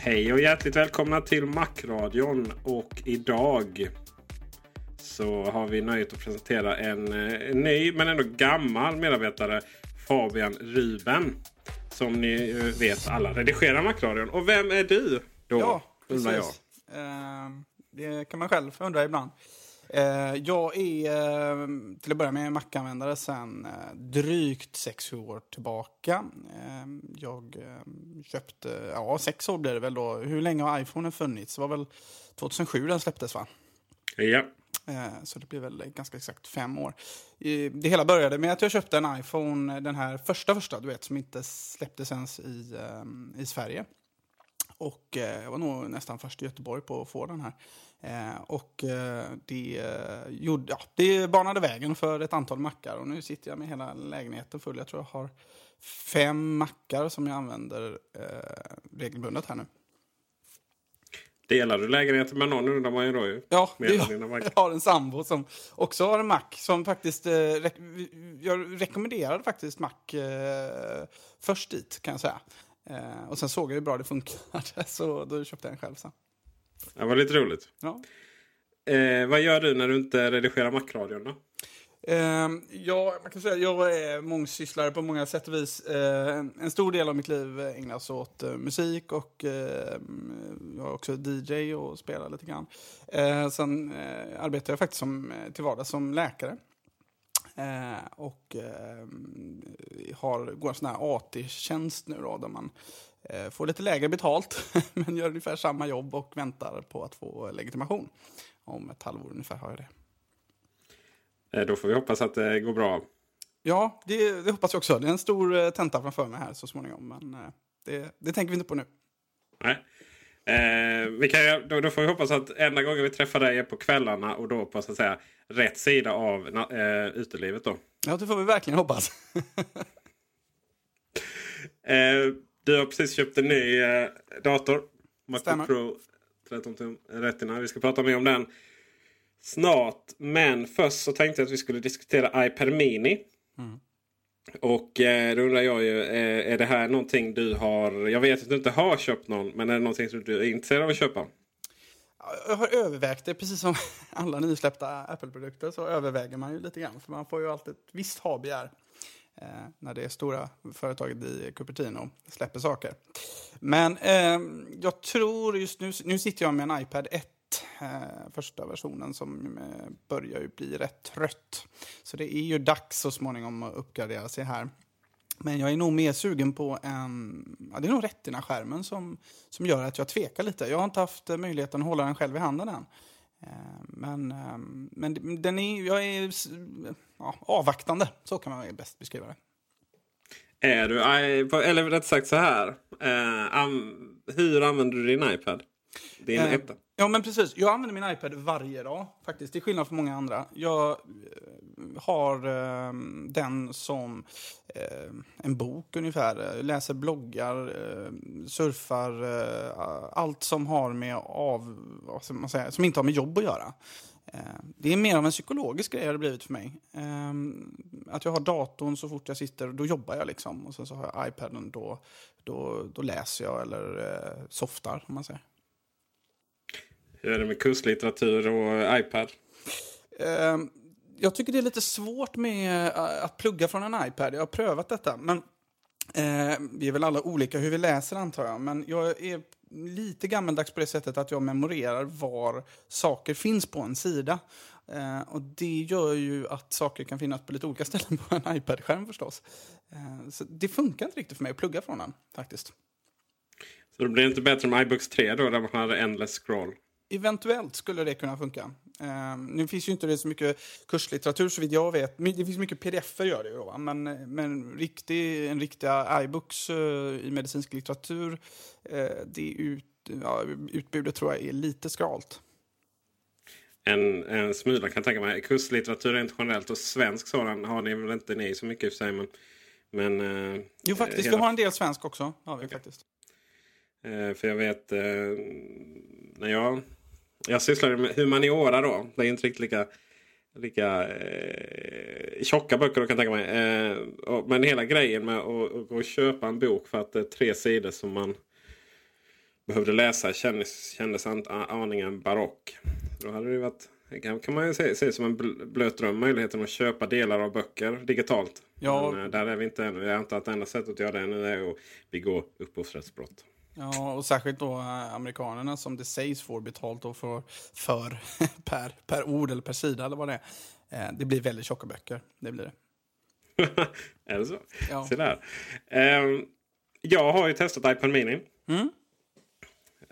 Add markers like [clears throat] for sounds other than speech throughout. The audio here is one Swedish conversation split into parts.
Hej och hjärtligt välkomna till Macradion. Och idag så har vi nöjet att presentera en, eh, ny men ändå gammal medarbetare. Fabian Ruben. Som ni eh, vet alla redigerar Macradion. Och vem är du? Då, Ja, undrar jag. precis. Eh, det kan man själv undra ibland. Eh, jag är eh, till att börja med Mac-användare sedan eh, drygt sex år tillbaka. Jag köpte, ja sex år blir det väl då. Hur länge har iPhone funnits? Det var väl 2007 den släpptes va? Ja. Så det blir väl ganska exakt fem år. Det hela började med att jag köpte en iPhone, den här första första, du vet, som inte släpptes ens i, i Sverige. Och jag var nog nästan först i Göteborg på att få den här. Eh, och eh, det, eh, gjorde, ja, det banade vägen för ett antal mackar. Och nu sitter jag med hela lägenheten full. Jag tror jag har fem mackar som jag använder regelbundet här nu. Delar du lägenheten med någon undrar man ju då ju. Ja, jag, jag har en sambo som också har en Mac. Som faktiskt, eh, jag rekommenderade faktiskt Mac eh, först dit, kan jag säga. Eh, och sen såg jag hur bra det funkade, [laughs] så då köpte jag en själv sen. Det var lite roligt. Ja. Eh, vad gör du när du inte redigerar Macradion då? Eh, ja, man kan säga att jag är mångsysslare på många sätt och vis. Eh, en- en stor del av mitt liv ägnas åt eh, musik och eh, jag är också DJ och spelar lite grann. Eh, sen eh, arbetar jag faktiskt som, eh, till vardags som läkare. Och eh, har, går en sån här AT-tjänst nu då, där man får lite lägre betalt [laughs] men gör ungefär samma jobb och väntar på att få legitimation. Om ett halvår ungefär har jag det. Eh, då får vi hoppas att det går bra. Ja, det, det hoppas jag också. Det är en stor eh, tenta framför mig här så småningom. Men eh, det, det tänker vi inte på nu. Nej. Eh, vi kan, då, då får vi hoppas att enda gången vi träffar dig är på kvällarna och då på så att säga rätt sida av eh, utelivet. Då. Ja, det får vi verkligen hoppas. [laughs] Eh, du har precis köpt en ny eh, dator. Macbook Pro 13 tum Retina. Vi ska prata mer om den snart. Men först så tänkte jag att vi skulle diskutera iPad Mini. Mm. Och eh, då undrar jag ju, eh, är det här någonting du har... Jag vet att du inte har köpt någon, men är det någonting som du är intresserad av att köpa? Ja, Jag har övervägt det, precis som [laughs] alla nysläppta Apple-produkter så överväger man ju lite grann. För man får ju alltid ett visst ha-begär eh, Eh, när det är stora företaget i Cupertino släpper saker. Men eh, jag tror just nu, nu sitter jag med en iPad 1, eh, första versionen som eh, börjar ju bli rätt trött. Så det är ju dags så småningom att uppgradera sig här. Men jag är nog mer sugen på en... Ja, det är nog Retina-skärmen som, som gör att jag tvekar lite. Jag har inte haft möjligheten att hålla den själv i handen än. Eh, Men, eh, men den är, jag är ja, avvaktande, så kan man bäst beskriva det. Är du, eller rätt sagt så här. Eh, hur använder du din iPad? Din Eh, etta? Ja, men precis. Jag använder min iPad varje dag, faktiskt. Till skillnad från många andra. Jag, eh, har eh, den som eh, en bok ungefär. Eh, läser bloggar, eh, surfar, eh, allt som har med av, vad ska man säga, som inte har med jobb att göra. Eh, det är mer av en psykologisk grej har det blivit för mig. Eh, att jag har datorn så fort jag sitter, då jobbar jag liksom. Och sen så har jag iPaden, då, då, då läser jag eller eh, softar om man säger. Hur är det med kurslitteratur och iPad? Ehm, jag tycker det är lite svårt med att plugga från en iPad. Jag har prövat detta. Men Eh, vi är väl alla olika hur vi läser antar jag, men jag är lite gammeldags på det sättet att jag memorerar var saker finns på en sida. Eh, och det gör ju att saker kan finnas på lite olika ställen på en iPad-skärm förstås. Eh, så det funkar inte riktigt för mig att plugga från den faktiskt. Så det blir inte bättre med iBooks 3 då, där man har endless scroll? Eventuellt skulle det kunna funka. Uh, nu finns ju inte det så mycket kurslitteratur så vitt jag vet. Det finns mycket pdf gör det ju då, men, men riktig, en riktiga iBooks uh, i medicinsk litteratur, uh, det ut, ja, utbudet tror jag är lite skralt. En, en smula kan jag tänka mig. Kurslitteratur rent generellt och svensk sådan har ni väl inte ni så mycket i och för sig. Men, men, uh, jo faktiskt, hela... vi har en del svensk också. Har vi okay. faktiskt. för jag vet när jag jag sysslade med humaniora då. Det är inte riktigt lika, lika eh, tjocka böcker kan jag tänka mig. Eh, och, men hela grejen med att, att gå och köpa en bok för att det är tre sidor som man behövde läsa kändes, kändes aningen barock. Då hade det varit, kan man ju se, se som en blöt dröm möjligheten att köpa delar av böcker digitalt. Ja. Men, eh, där är vi inte ännu. Jag antar att det enda sättet att göra det nu är att begå upphovsrättsbrott. Ja, och särskilt då eh, amerikanerna som det sägs får betalt då för, för [laughs] per, per ord eller per sida eller vad det är. Eh, det blir väldigt tjocka böcker. Det blir det. [laughs] är det så? Ja. Se där. Um, jag har ju testat iPad Mini. Mm.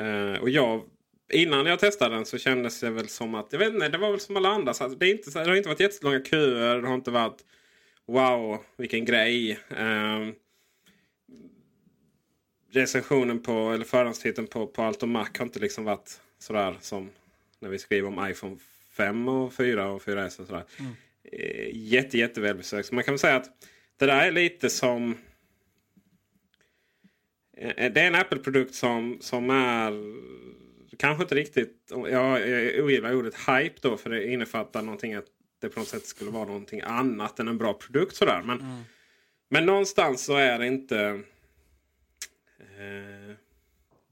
Uh, och jag, innan jag testade den så kändes det väl som att, jag vet inte, det var väl som alla andra. Så det, är inte, det har inte varit jättelånga köer. Det har inte varit wow, vilken grej. Um, recensionen på, eller förhandstiteln på, på Allt och Mac har inte liksom varit sådär som när vi skriver om iPhone 5 och 4 och 4S. Och sådär. Mm. Eh, jätte, jätte välbesökt. Så man kan väl säga att det där är lite som... Eh, det är en Apple-produkt som, som är kanske inte riktigt... Jag, jag ogillar ordet hype då för det innefattar någonting att det på något sätt skulle vara någonting annat än en bra produkt. Sådär. Men, mm. men någonstans så är det inte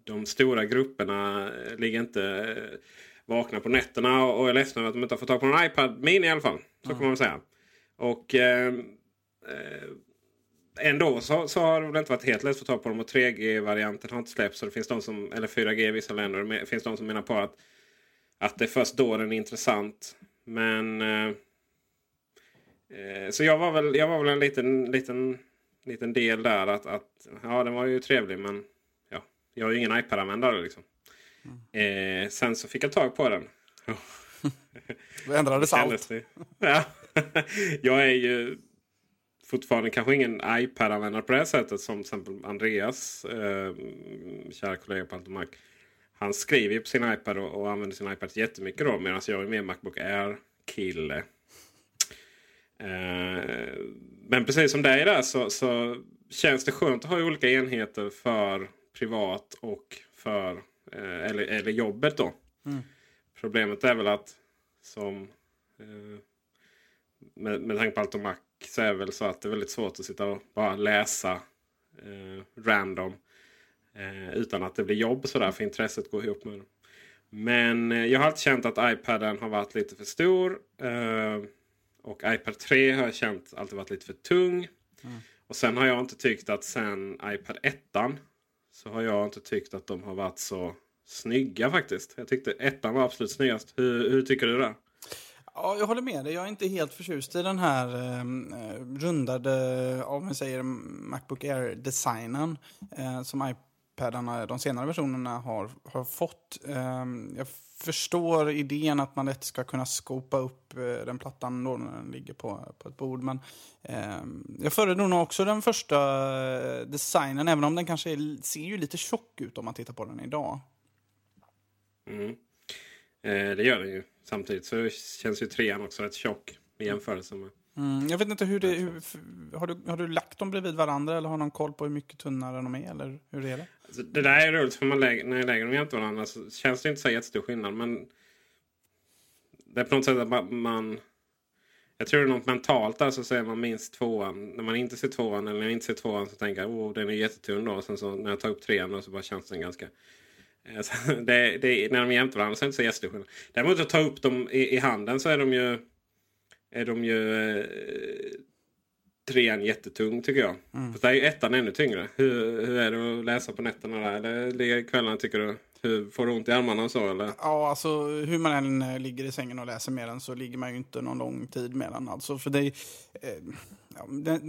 de stora grupperna eh, ligger inte eh, vakna på nätterna och är ledsna över att de inte har fått tag på någon iPad Mini i alla fall. Så mm. kan man säga. Och eh, ändå så, så, har det inte varit helt lätt att få tag på dem. Och 3G-varianten har inte släppts. Så det finns de som, eller 4G i vissa länder. Det finns de som menar på att, att det är först då den är intressant. Men... Eh, så jag var väl, jag var väl en liten, liten liten del där. Att, att, ja, den var ju trevlig men ja, jag är ju ingen iPad-användare. Liksom. Mm. Eh, sen så fick jag tag på den. [laughs] Då ändrades allt. Ja. [laughs] jag är ju fortfarande kanske ingen iPad-användare på det sättet som till exempel Andreas, eh, kära kollega på Altomac. Han skriver ju på sin iPad och, och använder sin iPad jättemycket då medan jag är mer Macbook Air-kille. Eh, men precis som dig där så, så, känns det skönt att ha olika enheter för privat och för eh, eller, eller jobbet. då. Mm. Problemet är väl att som eh, med, med tanke på allt om Mac så är det väl så att det är väldigt svårt att sitta och bara läsa random. Utan att det blir jobb sådär för intresset går ihop med det. Men jag har alltid känt att iPaden har varit lite för stor. Och iPad 3 har jag känt alltid varit lite för tung. Mm. Och sen har jag inte tyckt att sen iPad 1 så har jag inte tyckt att de har varit så snygga faktiskt. Jag tyckte ettan var absolut snyggast. Hur, hur tycker du det? Ja, jag håller med dig. Jag är inte helt förtjust i den här ehm, eh, rundade, om man säger Macbook Air-designen eh, som iPadarna, de senare versionerna, har, har fått. Eh, jag förstår idén att man lätt ska kunna skopa upp eh, den plattan då när den ligger på, på ett bord. Men eh, jag föredrar nog också den första eh, designen, även om den kanske är, ser ju lite tjock ut om man tittar på den idag. Mm. Eh, det gör den ju. Samtidigt så känns ju trean också rätt tjock. I jämförelse med. Mm, jag vet inte hur det hur, har, du, har du lagt dem bredvid varandra eller har någon koll på hur mycket tunnare de är? Eller hur är det? Det där är roligt för man lägger, när jag lägger dem jämte varandra så känns det inte så jättestor skillnad. Men det är på något sätt att man, jag tror det är något mentalt där så ser man minst tvåan. När man inte ser tvåan eller när jag inte ser tvåan så tänker jag oh, den är jättetunn då. Sen så när jag tar upp trean då så bara känns den ganska... Eh, [laughs] det, det, när de är jämte varandra så är det inte så jättestor skillnad. Däremot att ta upp dem i, i handen så är de ju... Är de ju... Eh, Trean jättetung tycker jag. Mm. Fast där är ju ettan ännu tyngre. Hur, hur är det att läsa på nätterna där? Eller ligga kvällarna tycker du? Hur, får du ont i armarna och så eller? Ja, alltså hur man än eh, ligger i sängen och läser med den så ligger man ju inte någon lång tid med den. Alltså, för det, eh, ja, det,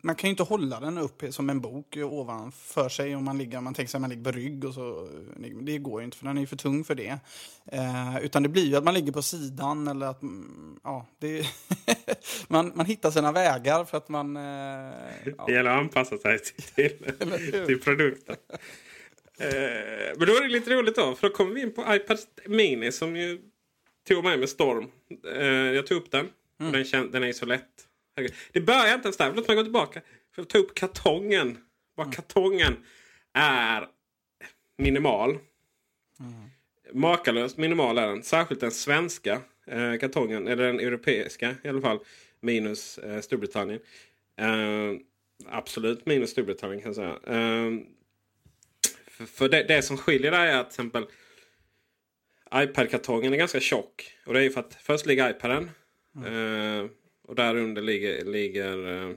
man kan ju inte hålla den upp som en bok ovanför sig om man ligger, man tänker sig att man ligger på rygg och så. Det går ju inte för den är ju för tung för det. Eh, utan det blir ju att man ligger på sidan eller att, mm, ja, det, [laughs] man, man hittar sina vägar för att man... Eh, ja. Det gäller att anpassa sig till, till, [laughs] till produkten. Eh, men då är det lite roligt då. För då kommer vi in på iPad Mini som ju tog mig med storm. Eh, jag tog upp den. Mm. Den, den är så lätt. Det börjar inte ens där. Låt mig gå tillbaka. För att ta upp kartongen. Vad mm. kartongen är minimal. Mm. Makalöst minimal är den. Särskilt den svenska eh, kartongen. Eller den europeiska i alla fall. Minus eh, Storbritannien. Eh, absolut minus Storbritannien kan jag säga. Eh, för, för det, det, som skiljer där är att till exempel iPad-kartongen är ganska tjock. Och det är för att först ligger iPaden. Mm. Och där under ligger, ligger eh,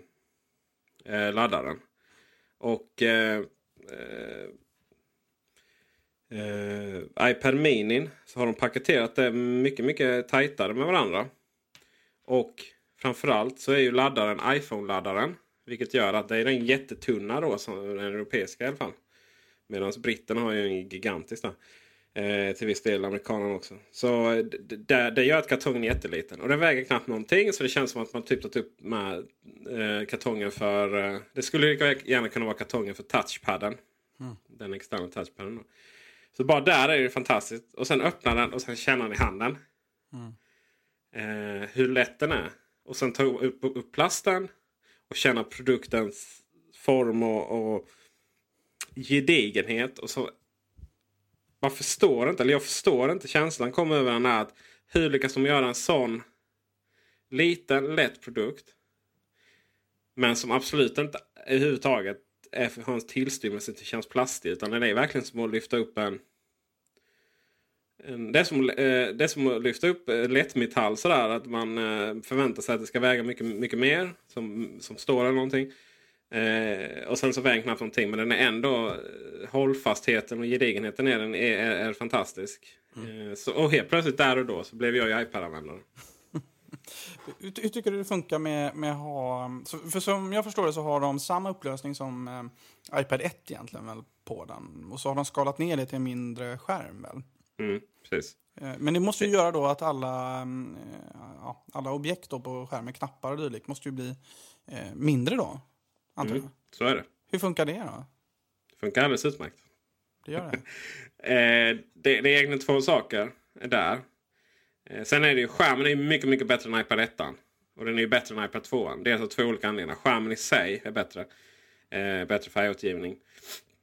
eh laddaren. Och eh, eh, eh iPad Mini så har de paketerat det mycket, mycket tajtare med varandra. Och framförallt så är ju laddaren iPhone-laddaren. Vilket gör att det är den jättetunna då, som den europeiska i alla fall. Medan britterna har ju en gigantisk där. Eh, till viss del amerikanerna också. Så det, det gör att kartongen är jätteliten. Och den väger knappt någonting. Så det känns som att man typ tagit upp med eh, kartongen för... Eh, det skulle gärna kunna vara kartongen för touchpadden. Mm. Den externa touchpadden. Då. Så bara där är det fantastiskt. Och sen öppna den och sen känna den i handen. Mm. Eh, hur lätt den är. Och sen ta upp, upp plasten. Och känna produktens form och, och gedigenhet. Och så man förstår inte, eller jag förstår inte känslan kommer över den här att hur lyckas de göra en sån liten lätt produkt. Men som absolut inte överhuvudtaget är för hans tillstymmelse till känns plastig. Utan den är verkligen som att lyfta upp en... en det, är som, eh, det är som att lyfta upp eh, lättmetall sådär. Att man eh, förväntar sig att det ska väga mycket, mycket mer. Som, som står eller någonting. Eh, och sen så väger knappt någonting. Men den är ändå eh, hållfastheten och gedigenheten är, den är, är, är fantastisk. Mm. Eh, så, och helt plötsligt där och då så blev jag ju iPad-användare. [laughs] hur, hur, tycker du det funkar med, med ha... för som jag förstår det så har de samma upplösning som eh, iPad 1 egentligen väl på den. Och så har de skalat ner det till en mindre skärm väl? Mm, precis. Eh, men det måste ju göra då att alla, eh, ja, alla objekt på skärmen, knappar och dylikt, måste ju bli mindre då? Antar mm, så är det. Hur funkar det då? Det funkar alldeles utmärkt. Det gör det? [laughs] eh, det, det är egentligen två saker där. Eh, sen är det ju skärmen är mycket, mycket bättre än iPad 1. Och den är ju bättre än iPad 2. Det är alltså två olika anledningar. Skärmen i sig är bättre. Eh, bättre färgåtergivning.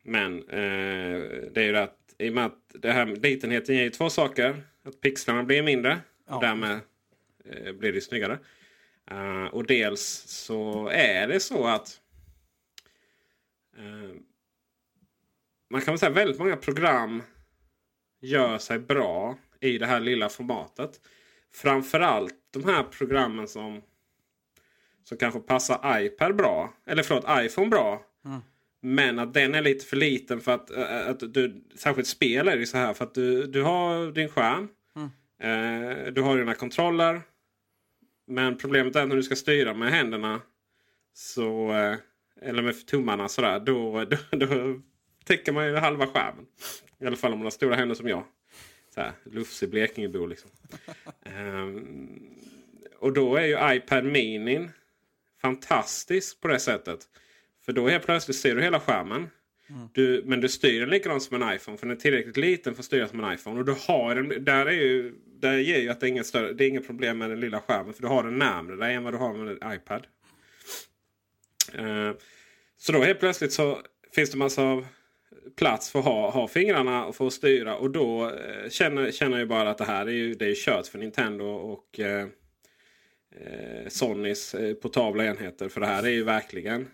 Men eh, det är ju att i och med att det här litenheten ger ju två saker. Att pixlarna blir mindre. Ja. Och därmed blir det snyggare. Uh, och dels så är det så att man kan väl säga väldigt många program gör sig bra i det här lilla formatet. Framförallt de här programmen som, som kanske passar iPad bra. Eller förlåt, iPhone bra. Mm. Men att den är lite för liten för att, eh, att du, särskilt spel är det så här för att du, du har din skärm. Mm. Eh, du har dina kontroller. Men problemet är när du ska styra med händerna så eh, eller med tummarna sådär. Då, då, då täcker man ju halva skärmen. I alla fall om man har stora händer som jag. Så här, lufsig Blekingebo liksom. um, och då är ju iPad Mini fantastisk på det sättet. För då helt plötsligt ser du hela skärmen. Du, men du styr den likadant som en iPhone. För den är tillräckligt liten för att styra som en iPhone. Och du har den, där, är ju, där ger ju att det är, inget större, det är inget problem med den lilla skärmen. För du har den närmare dig än vad du har med en iPad. Eh, så då helt plötsligt så finns det massa plats för att ha, ha fingrarna och få styra. Och då eh, känner, känner jag bara att det här är ju, det är kört för Nintendo och eh, eh Sonys portabla enheter. För det här är ju verkligen...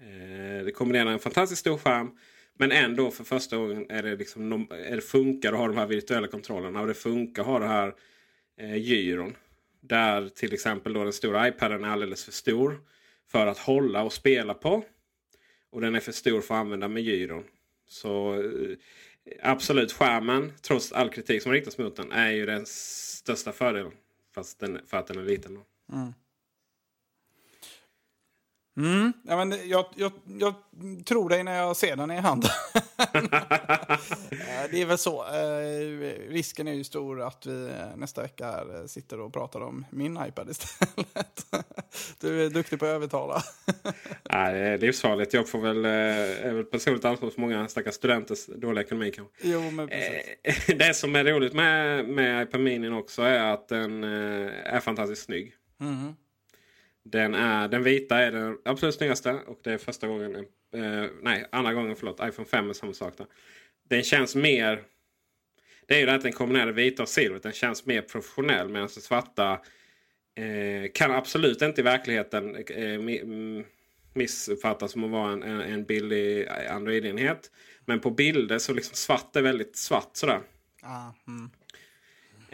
Eh, det kombinerar en fantastiskt stor skärm. Men ändå för första gången är det, liksom, är det funkar att ha de här virtuella kontrollerna. Och det funkar att ha det här eh, gyron. Där till exempel då den stora iPaden är alldeles för stor för att hålla och spela på. Och den är för stor för att använda med gyron. Så eh, absolut, skärmen, trots all kritik som riktas mot den, är ju den största fördelen. Fast den, för att den är liten. Då. Mm. Mm, ja, men jag, jag, jag tror dig när jag ser den i handen. [laughs] Eh, det är väl så. Eh, risken är ju stor att vi nästa vecka här sitter och pratar om min iPad istället. [laughs] du är duktig på att övertala. [laughs] Nej, det är livsfarligt. Jag får väl, är väl personligt ansvar för många stackars studenters dåliga ekonomi kanske. Jo, men precis. Det som är roligt med, med iPad Mini också är att den är fantastiskt snygg. Mm. Den, är, den vita är den absolut snyggaste. Och det är första gången, eh, nej andra gången förlåt, iPhone 5 är samma sak där. Den känns mer, det är ju det att den kombinerar vita och silvret. Den känns mer professionell medan den svarta eh, kan absolut inte i verkligheten eh, mm, missuppfattas som att vara en, en, en billig Android-enhet. Men på bilder så liksom svart är väldigt svart sådär. Ah, mm.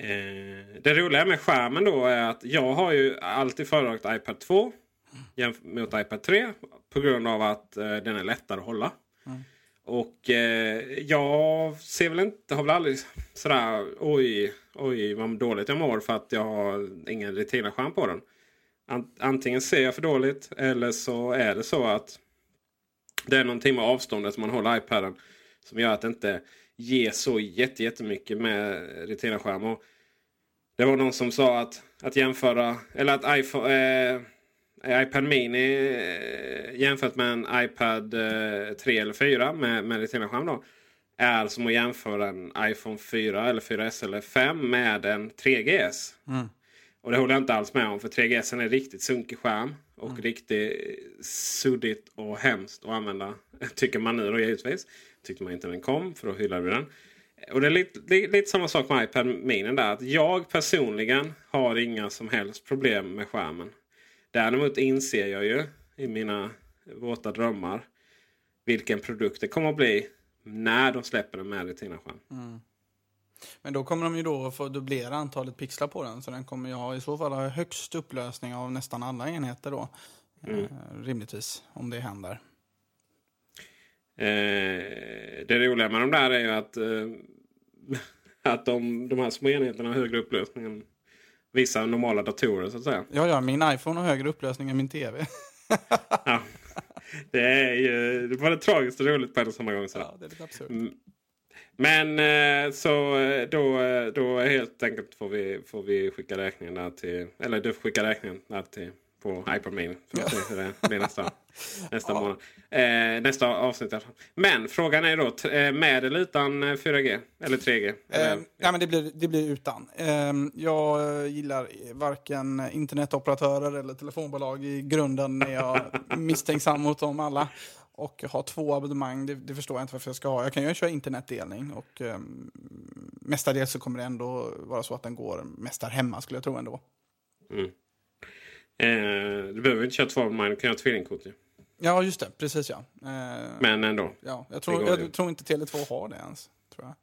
Eh, det roliga med skärmen då är att jag har ju alltid föredragit iPad 2 mot iPad 3. På grund av att eh, den är lättare att hålla. Mm. Och eh, jag ser väl inte, har väl aldrig sådär oj, oj vad dåligt jag mår för att jag har ingen Retina-skärm på den. Antingen ser jag för dåligt eller så är det så att det är någonting med avståndet som man håller iPaden som gör att det inte ger så jättemycket med Retina-skärm. Det var någon som sa att, att jämföra, eller att iPhone, eh, iPad Mini eh, jämfört med en iPad eh, 3 eller 4 med, med Retina-skärm då. Är som att jämföra en iPhone 4 eller 4S eller 5 med en 3GS. Mm. Och det håller jag inte alls med om för 3GS är en riktigt sunkig skärm. Och mm. riktigt suddigt och hemskt att använda. [laughs] Tycker man nu då givetvis. Tyckte man inte när den kom för då hyllade vi den. Och det är lite, lite samma sak med iPad Mini där. Att jag personligen har inga som helst problem med skärmen. Däremot inser jag ju i mina våta drömmar vilken produkt det kommer att bli när de släpper den med Retina-skärm. Mm. Men då kommer de ju då få dubblera antalet pixlar på den. Så den kommer ju ha i så fall ha högst upplösning av nästan alla enheter då. Mm. Eh, rimligtvis, om det händer. Eh, det roliga med de där är ju att, eh, [laughs] att de, de här små enheterna har högre upplösning än vissa normala datorer så att säga. Ja, ja, min iPhone har högre upplösning än min TV. [laughs] ja, det är ju det både tragiskt och roligt på en och samma gång. Så. Ja, det är lite absurt. Men eh, så då, då helt enkelt får vi, får vi skicka räkningen där till, eller du får skicka räkningen där till på iPad Mini. För det blir nästa, [laughs] nästa månad. Eh, nästa avsnitt. Men frågan är då eh, med eller utan 4G? Eh, eller 3G? Eller? Eh, ja, men det, blir, det blir utan. Eh, jag gillar varken internetoperatörer eller telefonbolag i grunden. Är jag [laughs] misstänksam mot dem alla. Och ha två abonnemang, det, det, förstår jag inte varför jag ska ha. Jag kan ju köra internetdelning och eh, mestadels så kommer det ändå vara så att den går mest där hemma skulle jag tro ändå. Mm. Eh, du behöver inte köra två abonnemang, du kan göra tvillingkort ju. Ja, just det. Precis ja. Eh, Men ändå. Ja, jag tror, jag tror inte Tele2 har det ens. Tror jag.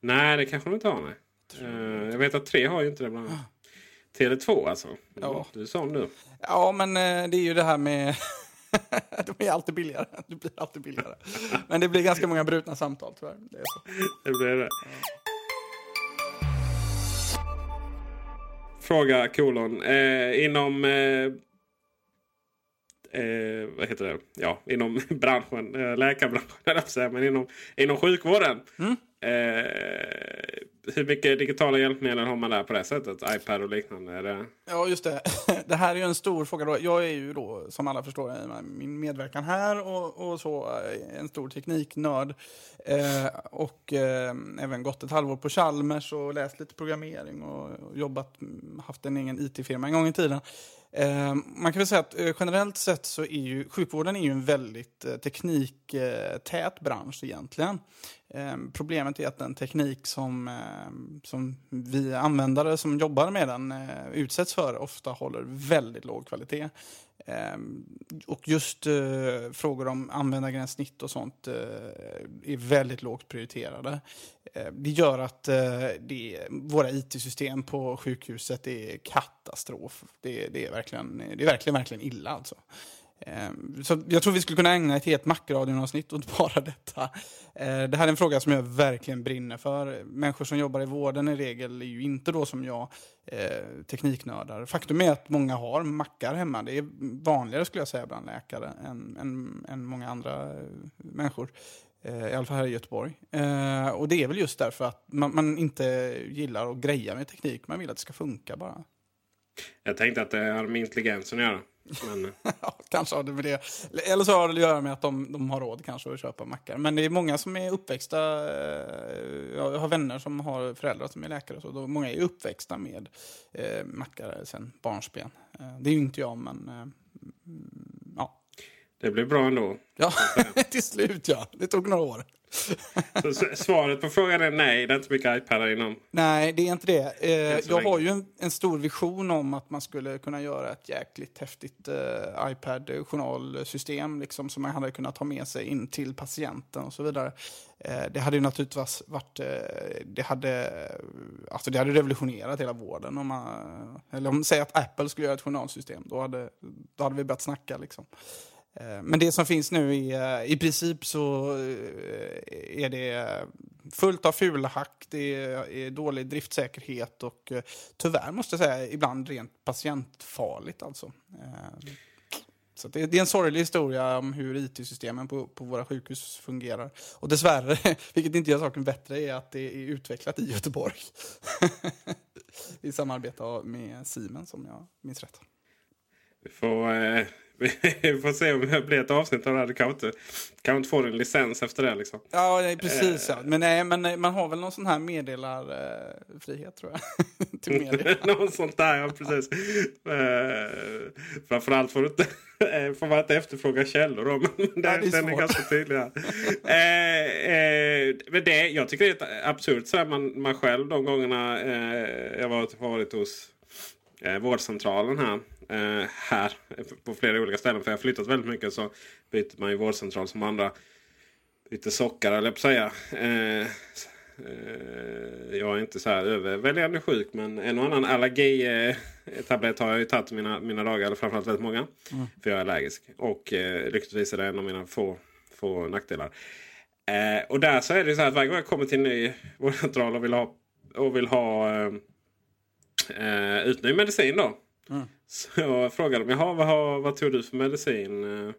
Nej, det kanske de inte har. Nej. Eh, jag vet att 3 har ju inte det bland annat. Tele2 alltså. Ja. Du är sån nu. Ja, men det är ju det här med... [laughs] de är alltid billigare. Det blir alltid billigare. Men det blir ganska många brutna samtal tyvärr. Det, är så. [laughs] det blir det. Ja. Fråga kolon. Eh, inom... Eh, eh, vad heter det? Ja, inom [laughs] branschen. Eh, läkarbranschen, men inom, inom sjukvården. Mm. Eh, hur mycket digitala hjälpmedel har man där på det sättet? iPad och liknande? Är det... Ja, just det. [laughs] Det här är ju en stor fråga. Då. Jag är ju då, som alla förstår, min medverkan här och, och så, eh, en stor tekniknörd. Eh, och eh, även gått ett halvår på Chalmers och läst lite programmering och, jobbat, haft en egen IT-firma en gång i tiden. Eh, man kan väl säga att eh, generellt sett så är ju sjukvården är ju en väldigt eh, tekniktät bransch egentligen. Ehm, problemet är att den teknik som, ehm, som vi användare som jobbar med den eh, utsätts för ofta håller väldigt låg kvalitet. Ehm, och just eh, frågor om användargränssnitt och sånt eh, är väldigt lågt prioriterade. Det gör att det, våra IT-system på sjukhuset är katastrof. Det, det, är verkligen, det är verkligen, verkligen illa alltså. Ehm, så jag tror vi skulle kunna ägna ett helt Macradion-avsnitt åt [laughs] bara detta. Ehm, det här är en fråga som jag verkligen brinner för. Människor som jobbar i vården i regel är ju inte då som jag eh, tekniknördar. Faktum är att många har mackar hemma. Det är vanligare skulle jag säga bland läkare än, än, än många andra eh, människor. Eh, I alla fall här i Göteborg. Och det är väl just därför att man, man inte gillar att greja med teknik. Man vill att det ska funka bara. Jag tänkte att det har med intelligensen att göra. Men... [laughs] kanske har det med det. Eller så har det att göra med att de, de har råd kanske att köpa mackar. Men det är många som är uppväxta. Eh, jag har vänner som har föräldrar som är läkare. Så. Då, många är uppväxta med eh, mackar sen barnsben. Eh, det är ju inte jag, men eh, ja. Det blir bra ändå. Ja, [laughs] till slut ja. Det tog några år. [laughs] Svaret på frågan är nej, det är inte mycket iPadar inom. Nej, det är inte det. Eh, jag har ju en, en, stor vision om att man skulle kunna göra ett jäkligt häftigt eh, iPad-journalsystem liksom, som man hade kunnat ha med sig in till patienten och så vidare. Eh, det hade ju naturligtvis varit... Eh, det, hade, alltså det hade revolutionerat hela vården. Om man, eller om säger att Apple skulle göra ett journalsystem, då hade, då hade vi börjat snacka. Liksom. Eh, men det som finns nu är eh, i princip så eh, är det fullt av fulhack, det är dålig driftsäkerhet och tyvärr måste jag säga ibland rent patientfarligt alltså. Så det, är en sorglig historia om hur IT-systemen på, på våra sjukhus fungerar. Och dessvärre, [laughs] vilket inte gör saken bättre, är att det är utvecklat i Göteborg. [laughs] I samarbete med Siemens om jag minns rätt. Vi får eh, vi [laughs] får se om det blir ett avsnitt av det här. Du kan inte, kan inte få en licens efter det. Liksom. Ja, precis. Ja. Men, nej, men man har väl någon sån här meddelarfrihet tror jag. [laughs] till [laughs] media. Något sånt där, ja precis. Uh, framförallt får, du inte, eh, får man inte efterfråga källor. Då, men den, ja, är den är ganska tydlig. men det, jag tycker det är absurt så här, man, man själv de gångerna jag varit, varit hos uh, vårdcentralen här eh, här på flera olika ställen. För jag har flyttat väldigt mycket så byter man ju vårdcentral som andra byter sockar eller på säga. Eh, eh, jag är inte så här överväldigande sjuk men en och annan allergitablett har jag ju tagit mina, mina dagar. Eller framförallt väldigt många. Mm. För jag är allergisk. Och eh, lyckligtvis är det en av mina få, få nackdelar. Eh, och där så är det så här att varje gång jag kommer till en ny vårdcentral och vill ha, och vill ha eh, eh ut ny medicin då. Mm. Så jag frågade dem, jaha vad, vad tog du för medicin eh,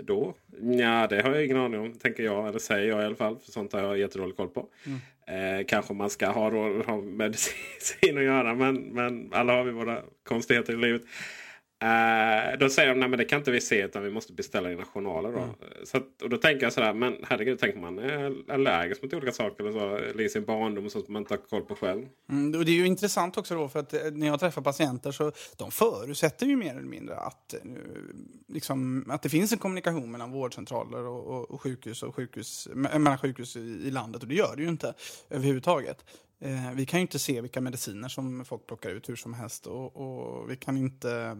då? Ja, det har jag ingen aning om, tänker jag. Eller säger jag i alla fall. För sånt har jag jättedålig koll på. Mm. Eh, kanske man ska ha, ha medicin [laughs] att göra. Men, men alla har vi våra konstigheter i livet. Uh, då säger de att det kan inte vi se utan vi måste beställa dina journaler. Då. Mm. Så att, och då tänker jag sådär, men herregud, tänker man är allergisk mot olika saker eller så, i sin barndom och sånt man inte har koll på själv. Mm, och det är ju intressant också då för att eh, när jag träffar patienter så de förutsätter ju mer eller mindre att, eh, liksom, att det finns en kommunikation mellan vårdcentraler och, och, och sjukhus och sjukhus, mellan sjukhus i, i landet och det gör det ju inte överhuvudtaget. Eh, vi kan ju inte se vilka mediciner som folk plockar ut hur som helst. Och, och vi kan inte...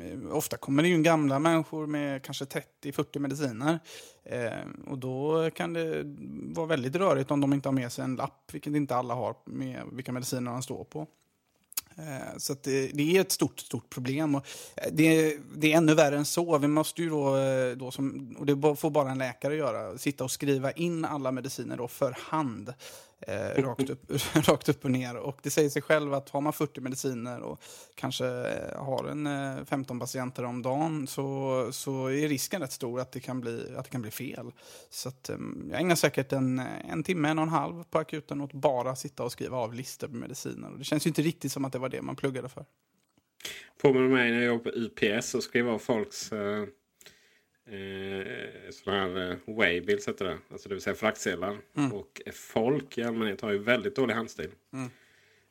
Eh, ofta kommer det ju gamla människor med kanske 30-40 mediciner. Eh, och då kan det vara väldigt rörigt om de inte har med sig en lapp, vilket inte alla har, med vilka mediciner de står på. Eh, så det, det, är ett stort, stort problem. Och eh, det, det, är ännu värre än så. Vi måste ju då, eh, då som, och det får bara en läkare göra, sitta och skriva in alla mediciner då för hand eh, rakt, upp, [laughs] rakt upp och ner. Och det säger sig själv att har man 40 mediciner och kanske eh, har en eh, 15 patienter om dagen så, så är risken rätt stor att det kan bli, att det kan bli fel. Så att, eh, jag ägnar säkert en, en timme, en och en halv på akuten åt bara sitta och skriva av listor på mediciner. Och det känns ju inte riktigt som att det var det man pluggade för. Påminner mig när jag jobbade på UPS och skrev av folks eh, eh, sådana här eh, waybills heter det. Alltså det vill säga fraktsedlar. Mm. Och folk i allmänhet har ju väldigt dålig handstil. Mm.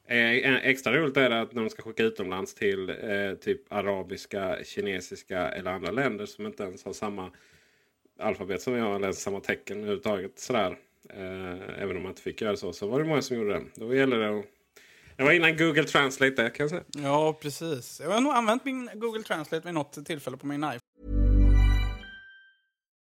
Eh, extra roligt är det att när de ska skicka utomlands till eh, typ arabiska, kinesiska eller andra länder som inte ens har samma alfabet som har. Eller samma tecken överhuvudtaget. Sådär. Eh, även om man inte fick göra så. Så var det många som gjorde det. Då gäller det att det var innan Google Translate där kan jag säga. Ja, precis. Jag har nog använt min Google Translate vid något tillfälle på min iPhone.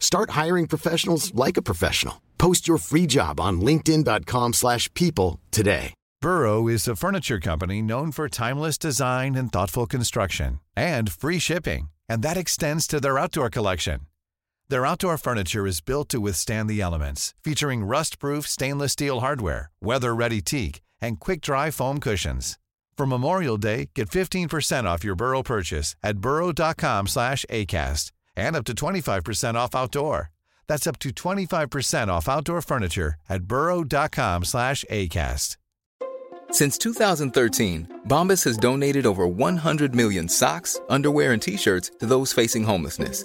Start hiring professionals like a professional. Post your free job on linkedin.com/people today. Burrow is a furniture company known for timeless design and thoughtful construction and free shipping, and that extends to their outdoor collection. Their outdoor furniture is built to withstand the elements, featuring rust-proof stainless steel hardware, weather-ready teak, and quick-dry foam cushions. For Memorial Day, get 15% off your Burrow purchase at burrow.com slash ACAST and up to 25% off outdoor. That's up to 25% off outdoor furniture at burrow.com slash ACAST. Since 2013, Bombas has donated over 100 million socks, underwear, and T-shirts to those facing homelessness.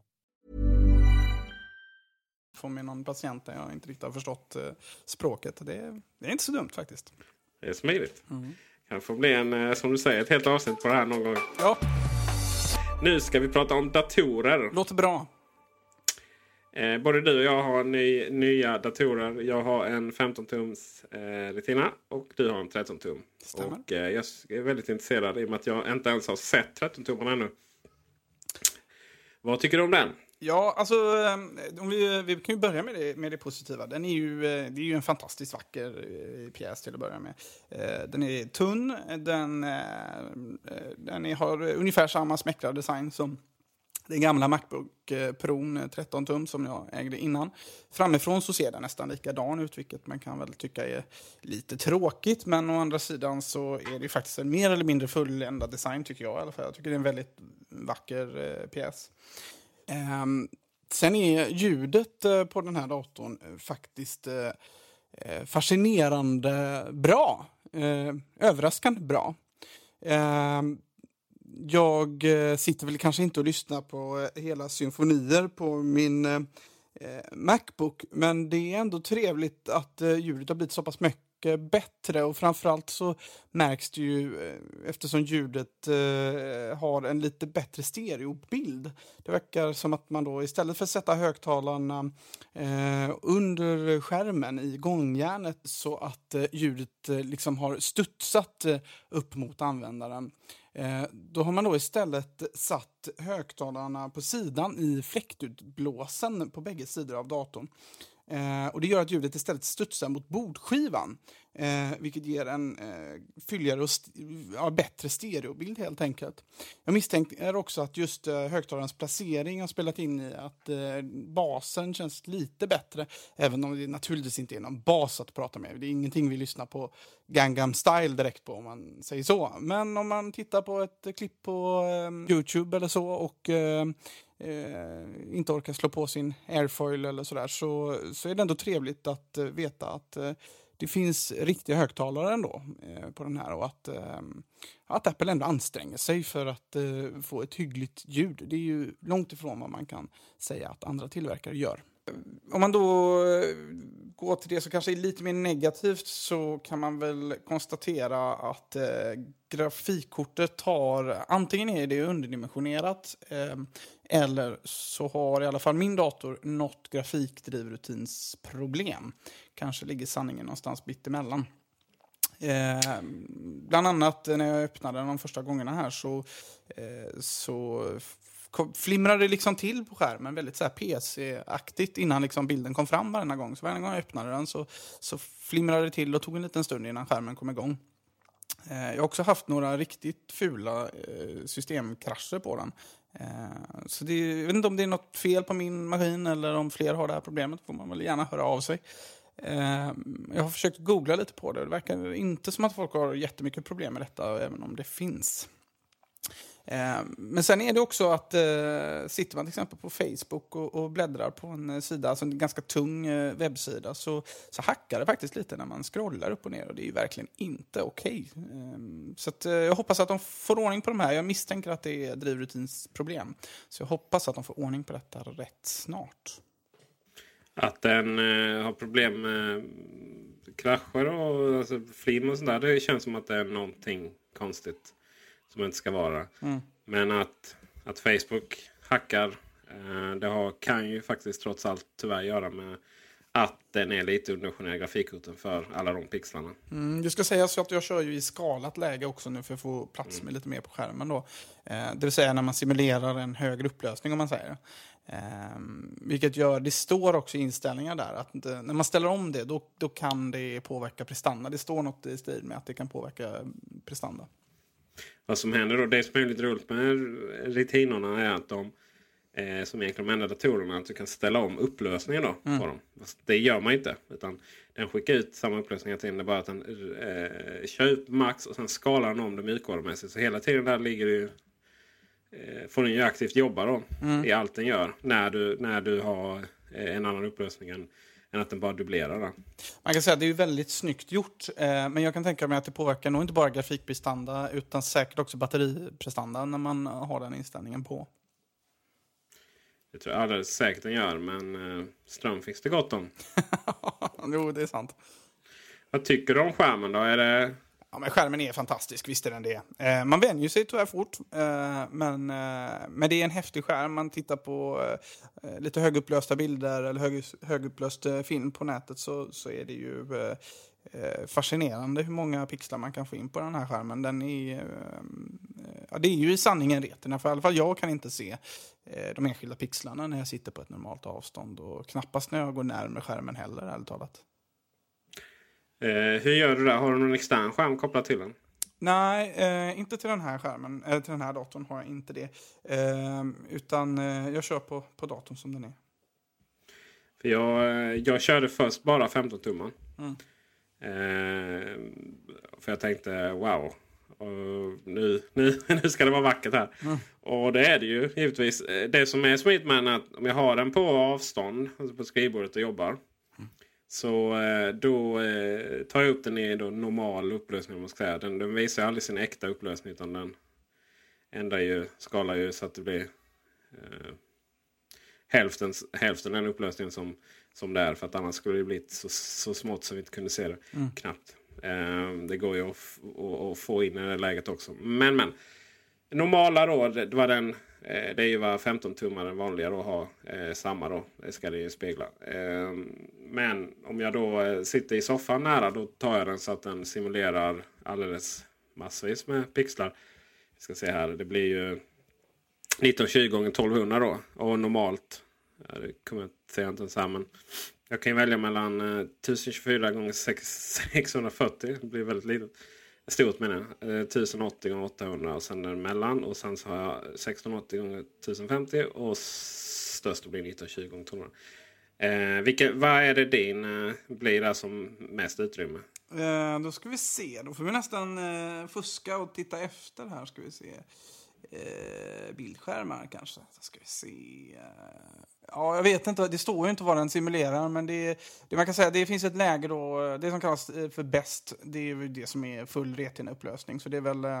Får med någon patient där jag inte riktigt har förstått eh, språket. Det är, det är inte så dumt faktiskt. Det är smidigt. Mm. Kan få bli en, eh, som du säger, ett helt avsnitt på det här någon gång. Ja. Nu ska vi prata om datorer. Låter bra. Eh, både du och jag har ny, nya datorer. Jag har en 15-tums eh, Retina och du har en 13-tum. Och eh, jag är väldigt intresserad i och med att jag inte ens har sett 13-tummarna ännu. Vad tycker du om den? Ja, alltså ehm, om vi, vi kan ju börja med det, med det positiva. Den är ju, eh, det är ju en fantastiskt vacker eh, pjäs till att börja med. Eh, den är tunn, den, den är, har ungefär samma smäckra design som den gamla Macbook Pro 13 tum som jag ägde innan. Framifrån så ser den nästan likadan ut, vilket man kan väl tycka är lite tråkigt. Men å andra sidan så är det faktiskt en mer eller mindre fulländad design tycker jag i alla fall. Jag tycker det är en väldigt vacker pjäs. Ehm, sen är ljudet eh, på den här datorn eh, faktiskt eh, fascinerande bra. överraskande bra. Ehm, jag sitter väl kanske inte och lyssnar på hela symfonier på min Macbook, men det är ändå trevligt att ljudet har blivit så pass mycket Eh, bättre och framförallt så märks det ju eh, eftersom ljudet eh, har en lite bättre stereobild. Det verkar som att man då istället för att sätta högtalarna eh, under skärmen i gångjärnet så att eh, ljudet eh, liksom har studsat eh, upp mot användaren. Eh, då har man då istället satt högtalarna på sidan i fläktutblåsen på bägge sidor av datorn. Eh, och Det gör att ljudet istället studsar mot bordskivan. Eh, vilket ger en eh, fylligare och st ja, bättre stereobild helt enkelt. Jag misstänker också att just eh, högtalarens placering har spelat in i att eh, basen känns lite bättre. Även om det naturligtvis inte är någon bas att prata med. Det är ingenting vi lyssnar på Gangnam style direkt på om man säger så. Men om man tittar på ett klipp på eh, Youtube eller så och eh, eh, inte orkar slå på sin airfoil eller sådär så, så är det ändå trevligt att eh, veta att eh, det finns riktiga högtalare ändå eh, på den här och att, eh, att Apple ändå anstränger sig för att eh, få ett hyggligt ljud. Det är ju långt ifrån vad man kan säga att andra tillverkare gör. Om man då eh, går till det som kanske är lite mer negativt så kan man väl konstatera att eh, grafikkortet har, antingen är det underdimensionerat eh, eller så har i alla fall min dator något grafikdrivrutinsproblem. Kanske ligger sanningen någonstans mittemellan. Eh, bland annat när jag öppnade den de första gångerna här så, eh, så flimrade det liksom till på skärmen väldigt så PC-aktigt innan liksom bilden kom fram varje gång. Så varje gång jag öppnade den så, så flimrade det till och tog en liten stund innan skärmen kom igång. Eh, jag har också haft några riktigt fula eh, systemkrascher på den. Eh, så det, jag vet inte om det är något fel på min maskin eller om fler har det här problemet. får man väl gärna höra av sig. Eh, jag har försökt googla lite på det. Det verkar inte som att folk har jättemycket problem med detta, även om det finns. Eh, men sen är det också att eh, sitter man till exempel på Facebook och, och bläddrar på en eh, sida, alltså en ganska tung eh, webbsida, så, så hackar det faktiskt lite när man scrollar upp och ner och det är ju verkligen inte okej. Okay. Eh, så att, eh, jag hoppas att de får ordning på de här. Jag misstänker att det är drivrutinsproblem. Så jag hoppas att de får ordning på detta rätt snart. Att den eh, har problem med krascher och alltså, flim och sånt där, det känns som att det är någonting konstigt som inte ska vara. Mm. Men att, att Facebook hackar eh, det har, kan ju faktiskt trots allt tyvärr göra med att den är lite underdimensionerad grafikkorten för alla de pixlarna. Mm, det ska sägas att jag kör ju i skalat läge också nu för att få plats med mm. lite mer på skärmen. Då. Eh, det vill säga när man simulerar en högre upplösning om man säger. Eh, vilket gör, det står också i inställningar där att eh, när man ställer om det då, då kan det påverka prestanda. Det står något i stil med att det kan påverka prestanda vad som händer då. Det som är lite roligt med retinorna är att de eh, som egentligen de enda datorerna att du kan ställa om upplösningen då mm. på dem. Det gör man inte. Utan den skickar ut samma upplösning till Det är bara att den eh, kör ut max och sen skalar den om det mjukvarumässigt. Så hela tiden där ligger det ju, eh, får den ju aktivt jobba då mm. i allt den gör. När du, när du har eh, en annan upplösning än än att den bara dubblerar den. Man kan säga att det är väldigt snyggt gjort. Eh, men jag kan tänka mig att det påverkar nog inte bara grafikprestanda utan säkert också batteriprestanda när man har den inställningen på. Det tror jag alldeles säkert den gör, men eh, ström finns det gott om. [laughs] jo, det är sant. Vad tycker du om skärmen då? Är det Ja, men skärmen är fantastisk, visst är den det. Eh, man vänjer sig tyvärr fort, eh, men, eh, men det är en häftig skärm. Man tittar på eh, eh lite högupplösta bilder eller hög, högupplöst eh, film på nätet så, så är det ju eh, eh fascinerande hur många pixlar man kan få in på den här skärmen. Den är, eh, ja, det är ju i sanningen en för i alla fall jag kan inte se de enskilda pixlarna när jag sitter på ett normalt avstånd och knappast när jag går närmare skärmen heller, ärligt talat. Eh, hur gör du det? Har du någon extern skärm kopplad till den? Nej, eh, inte till den här skärmen. Eh, till den här datorn har jag inte det. Eh, utan eh, jag kör på, på datorn som den är. För jag, eh, jag körde först bara 15 tummar. Mm. för jag tänkte wow. nu, nu, [laughs] nu ska det vara vackert här. Mm. Och det är det ju givetvis. Det som är smidigt med att om jag har den på avstånd, alltså på skrivbordet och jobbar. Så eh, då eh, tar jag upp den i då normal upplösning. Man ska säga. Den, den visar aldrig sin äkta upplösning. Utan den ändrar ju, skalar ju så att det blir eh, hälften, hälften den upplösningen som, som det är. För att annars skulle det blivit så, så smått så vi inte kunde se det Mm. knappt. Eh, det går ju att, att, att få in i det läget också. Men men. Normala då, det var den. Eh, det är ju vad 15 tummar den vanliga då har. Eh, samma då. Det ska det ju spegla. Eh, men om jag då eh, sitter i soffan nära då tar jag den så att den simulerar alldeles massvis med pixlar. Vi ska se här. Det blir ju 1920 gånger 1200 då. Och normalt. Ja, det kommer jag säga inte ens här men. Jag kan ju välja mellan eh, 1024 gånger 640. Det blir väldigt litet. Stort menar jag. 1080 gånger 800 och sen däremellan. Och sen så har jag 1680 gånger 1050 och störst blir 1920 gånger 1200. Eh, vilka, vad är det din eh, blir där som mest utrymme? Eh, då ska vi se. Då får vi nästan eh, fuska och titta efter här. Ska vi se. Eh, bildskärmar kanske. Så ska vi se. Ja, jag vet inte. Det står ju inte vad den simulerar. Men det, det man kan säga det finns ett läge då. Det som kallas eh, för bäst. Det är ju det som är full retinaupplösning, Så det är väl... Eh,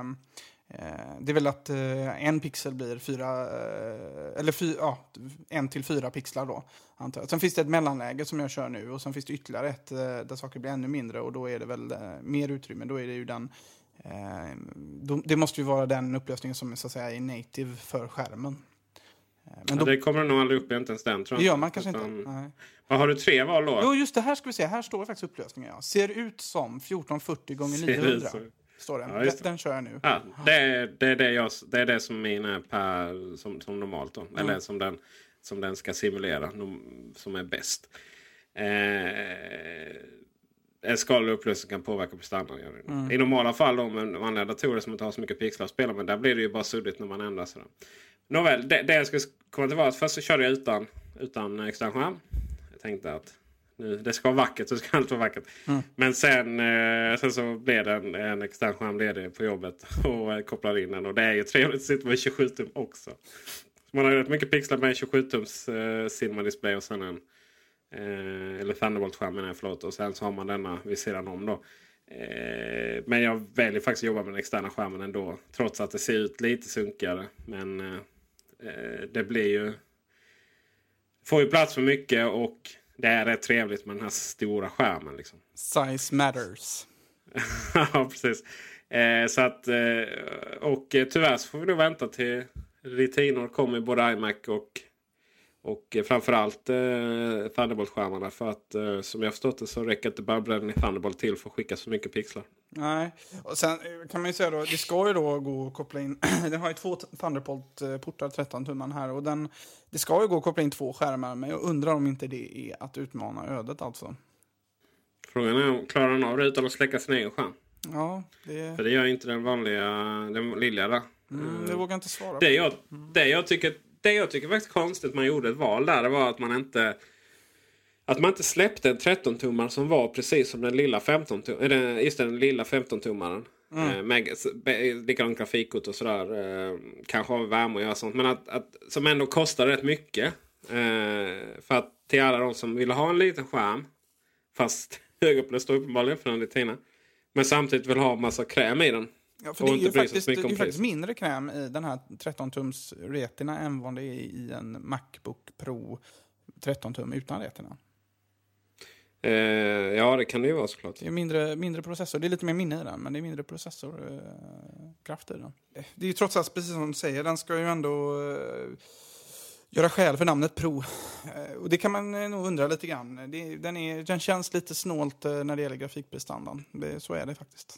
eh det är väl att eh, en pixel blir fyra, eller fy, ja, en till fyra pixlar då. Antar jag. Sen finns det ett mellanläge som jag kör nu och sen finns det ytterligare ett där saker blir ännu mindre och då är det väl mer utrymme. Då är det ju den, eh, det måste ju vara den upplösningen som så att säga är native för skärmen. Eh, men Ja, det kommer nog aldrig upp inte ens den tror jag. gör man kanske Utan- inte. Nej. Vad har du tre val då? Jo, just det här ska vi se. Här står faktiskt upplösningen. Ja. Ser ut som 1440 gånger Ser ut 900. som- Står den. Ja, den, kör jag nu. Ja, det, är, det, är det, jag, det är det som min är per, som, som normalt. Då. Eller Mm. som den, som den ska simulera. Som är bäst. Eh, en skadlig upplösning kan påverka prestanda. Mm. I normala fall då, med vanliga datorer som inte har så mycket pixlar att spela med. Där blir det ju bara suddigt när man ändrar sådär. Nåväl, det, det jag skulle komma till var att först så körde jag utan, utan extern skärm. Jag tänkte att nu, det ska vara vackert så ska allt vara vackert. Men sen, eh, sen så blev det en, en extern skärm ledig på jobbet [laughs] och eh, kopplade in den. Och det är ju trevligt att sitta med 27 tum också. Så man har ju rätt mycket pixlar med en 27 tums eh, Cinema display och sen en eh, eller Thunderbolt-skärm menar jag, förlåt. Och sen så har man denna vid sidan om då. Eh, men jag väljer faktiskt att jobba med den externa skärmen ändå. Trots att det ser ut lite sunkigare. Men eh, det blir ju... Får ju plats för mycket och det är rätt trevligt med den här stora skärmen. Liksom. Size matters. [laughs] ja, precis. Så att, och tyvärr så får vi nog vänta till Retinor kommer i både iMac och, och eh, framförallt eh, Thunderbolt-skärmarna. För att eh, som jag förstått det så räcker inte bubblan i Thunderbolt till för att skicka så mycket pixlar. Nej, och sen eh, kan man ju säga då, det ska ju då gå att koppla in, [clears throat] den har ju två Thunderbolt-portar, 13 tumman här, och den, det ska ju gå att koppla in två skärmar, men jag undrar om inte det är att utmana ödet alltså. Frågan är om klarar den av det utan att släcka sin egen skärm? Ja, det, För det gör inte den vanliga, den lilla där. mm, det vågar jag inte svara Det på. jag, det jag tycker det jag tycker faktiskt konstigt man gjorde ett val där det var att man inte att man inte släppte en 13-tummare som var precis som den lilla 15-tummaren. Just det, den lilla 15-tummaren. Mm. Eh, likadant grafikkort och sådär. Eh, kanske har värme och göra sånt. Men att, att, som ändå kostar rätt mycket. Eh, för att till alla de som vill ha en liten skärm. Fast [laughs] högupplöst då uppenbarligen för den Retina. Men samtidigt vill ha massa kräm i den. Ja, för det är ju faktiskt, det är faktiskt mindre kräm i den här 13-tums Retina än vad det är i en Macbook Pro 13 tum utan Retina. Eh, ja, det kan det ju vara såklart. Det är mindre, mindre processor. Det är lite mer minne i den, men det är mindre processorkraft i den. Det är ju trots allt, precis som du säger, den ska ju ändå eh, göra skäl för namnet Pro. Eh, och det kan man eh, nog undra lite grann. Det, den, är, den känns lite snålt eh, när det gäller grafikprestandan. Det, så är det faktiskt.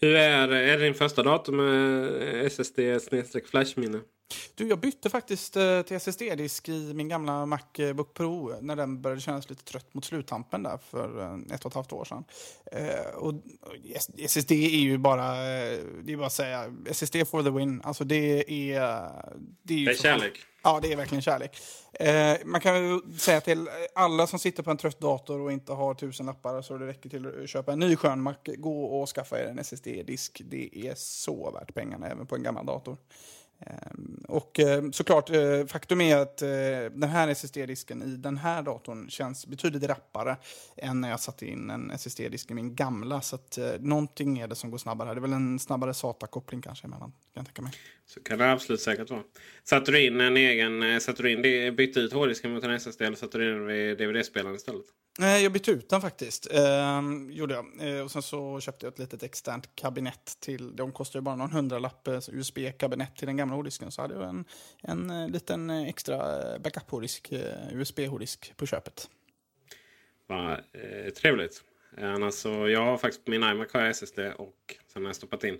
Hur är, är det din första dator med SSD flashminne? Du, jag bytte faktiskt eh, till SSD-disk i min gamla Macbook Pro när den började kännas lite trött mot sluttampen där för eh, ett och ett halvt år sedan. Eh, och SSD är ju bara, det är bara att säga, SSD for the win. Alltså det är... Det är, Det är kärlek. Ja, det är verkligen kärlek. Eh, man kan ju säga till alla som sitter på en trött dator och inte har tusen lappar så det räcker till att köpa en ny skön Mac. Gå och skaffa er en SSD-disk. Det är så värt pengarna även på en gammal dator. Ehm, och eh, såklart, eh, faktum är att eh, den här SSD-disken i den här datorn känns betydligt rappare än när jag satte in en SSD-disk i min gamla. Så att någonting är det som går snabbare här. Det är väl en snabbare SATA-koppling kanske emellan, kan jag tänka mig. Så kan det absolut säkert vara. Satte du in en egen... Satte du in bytte ut hårddisken mot en SSD eller satte du in den vid DVD-spelaren istället? Nej, jag bytte ut den faktiskt. Ehm, gjorde jag. Ehm, och sen så köpte jag ett litet externt kabinett till. De kostar ju bara någon hundralapp. Eh, USB-kabinett till den gamla hårddisken. Så hade jag en, en eh, liten eh, extra backup-hårddisk, USB-hårddisk på köpet. Vad eh, trevligt. Annars så, jag har faktiskt på min iMac har jag SSD och sen har jag stoppat in.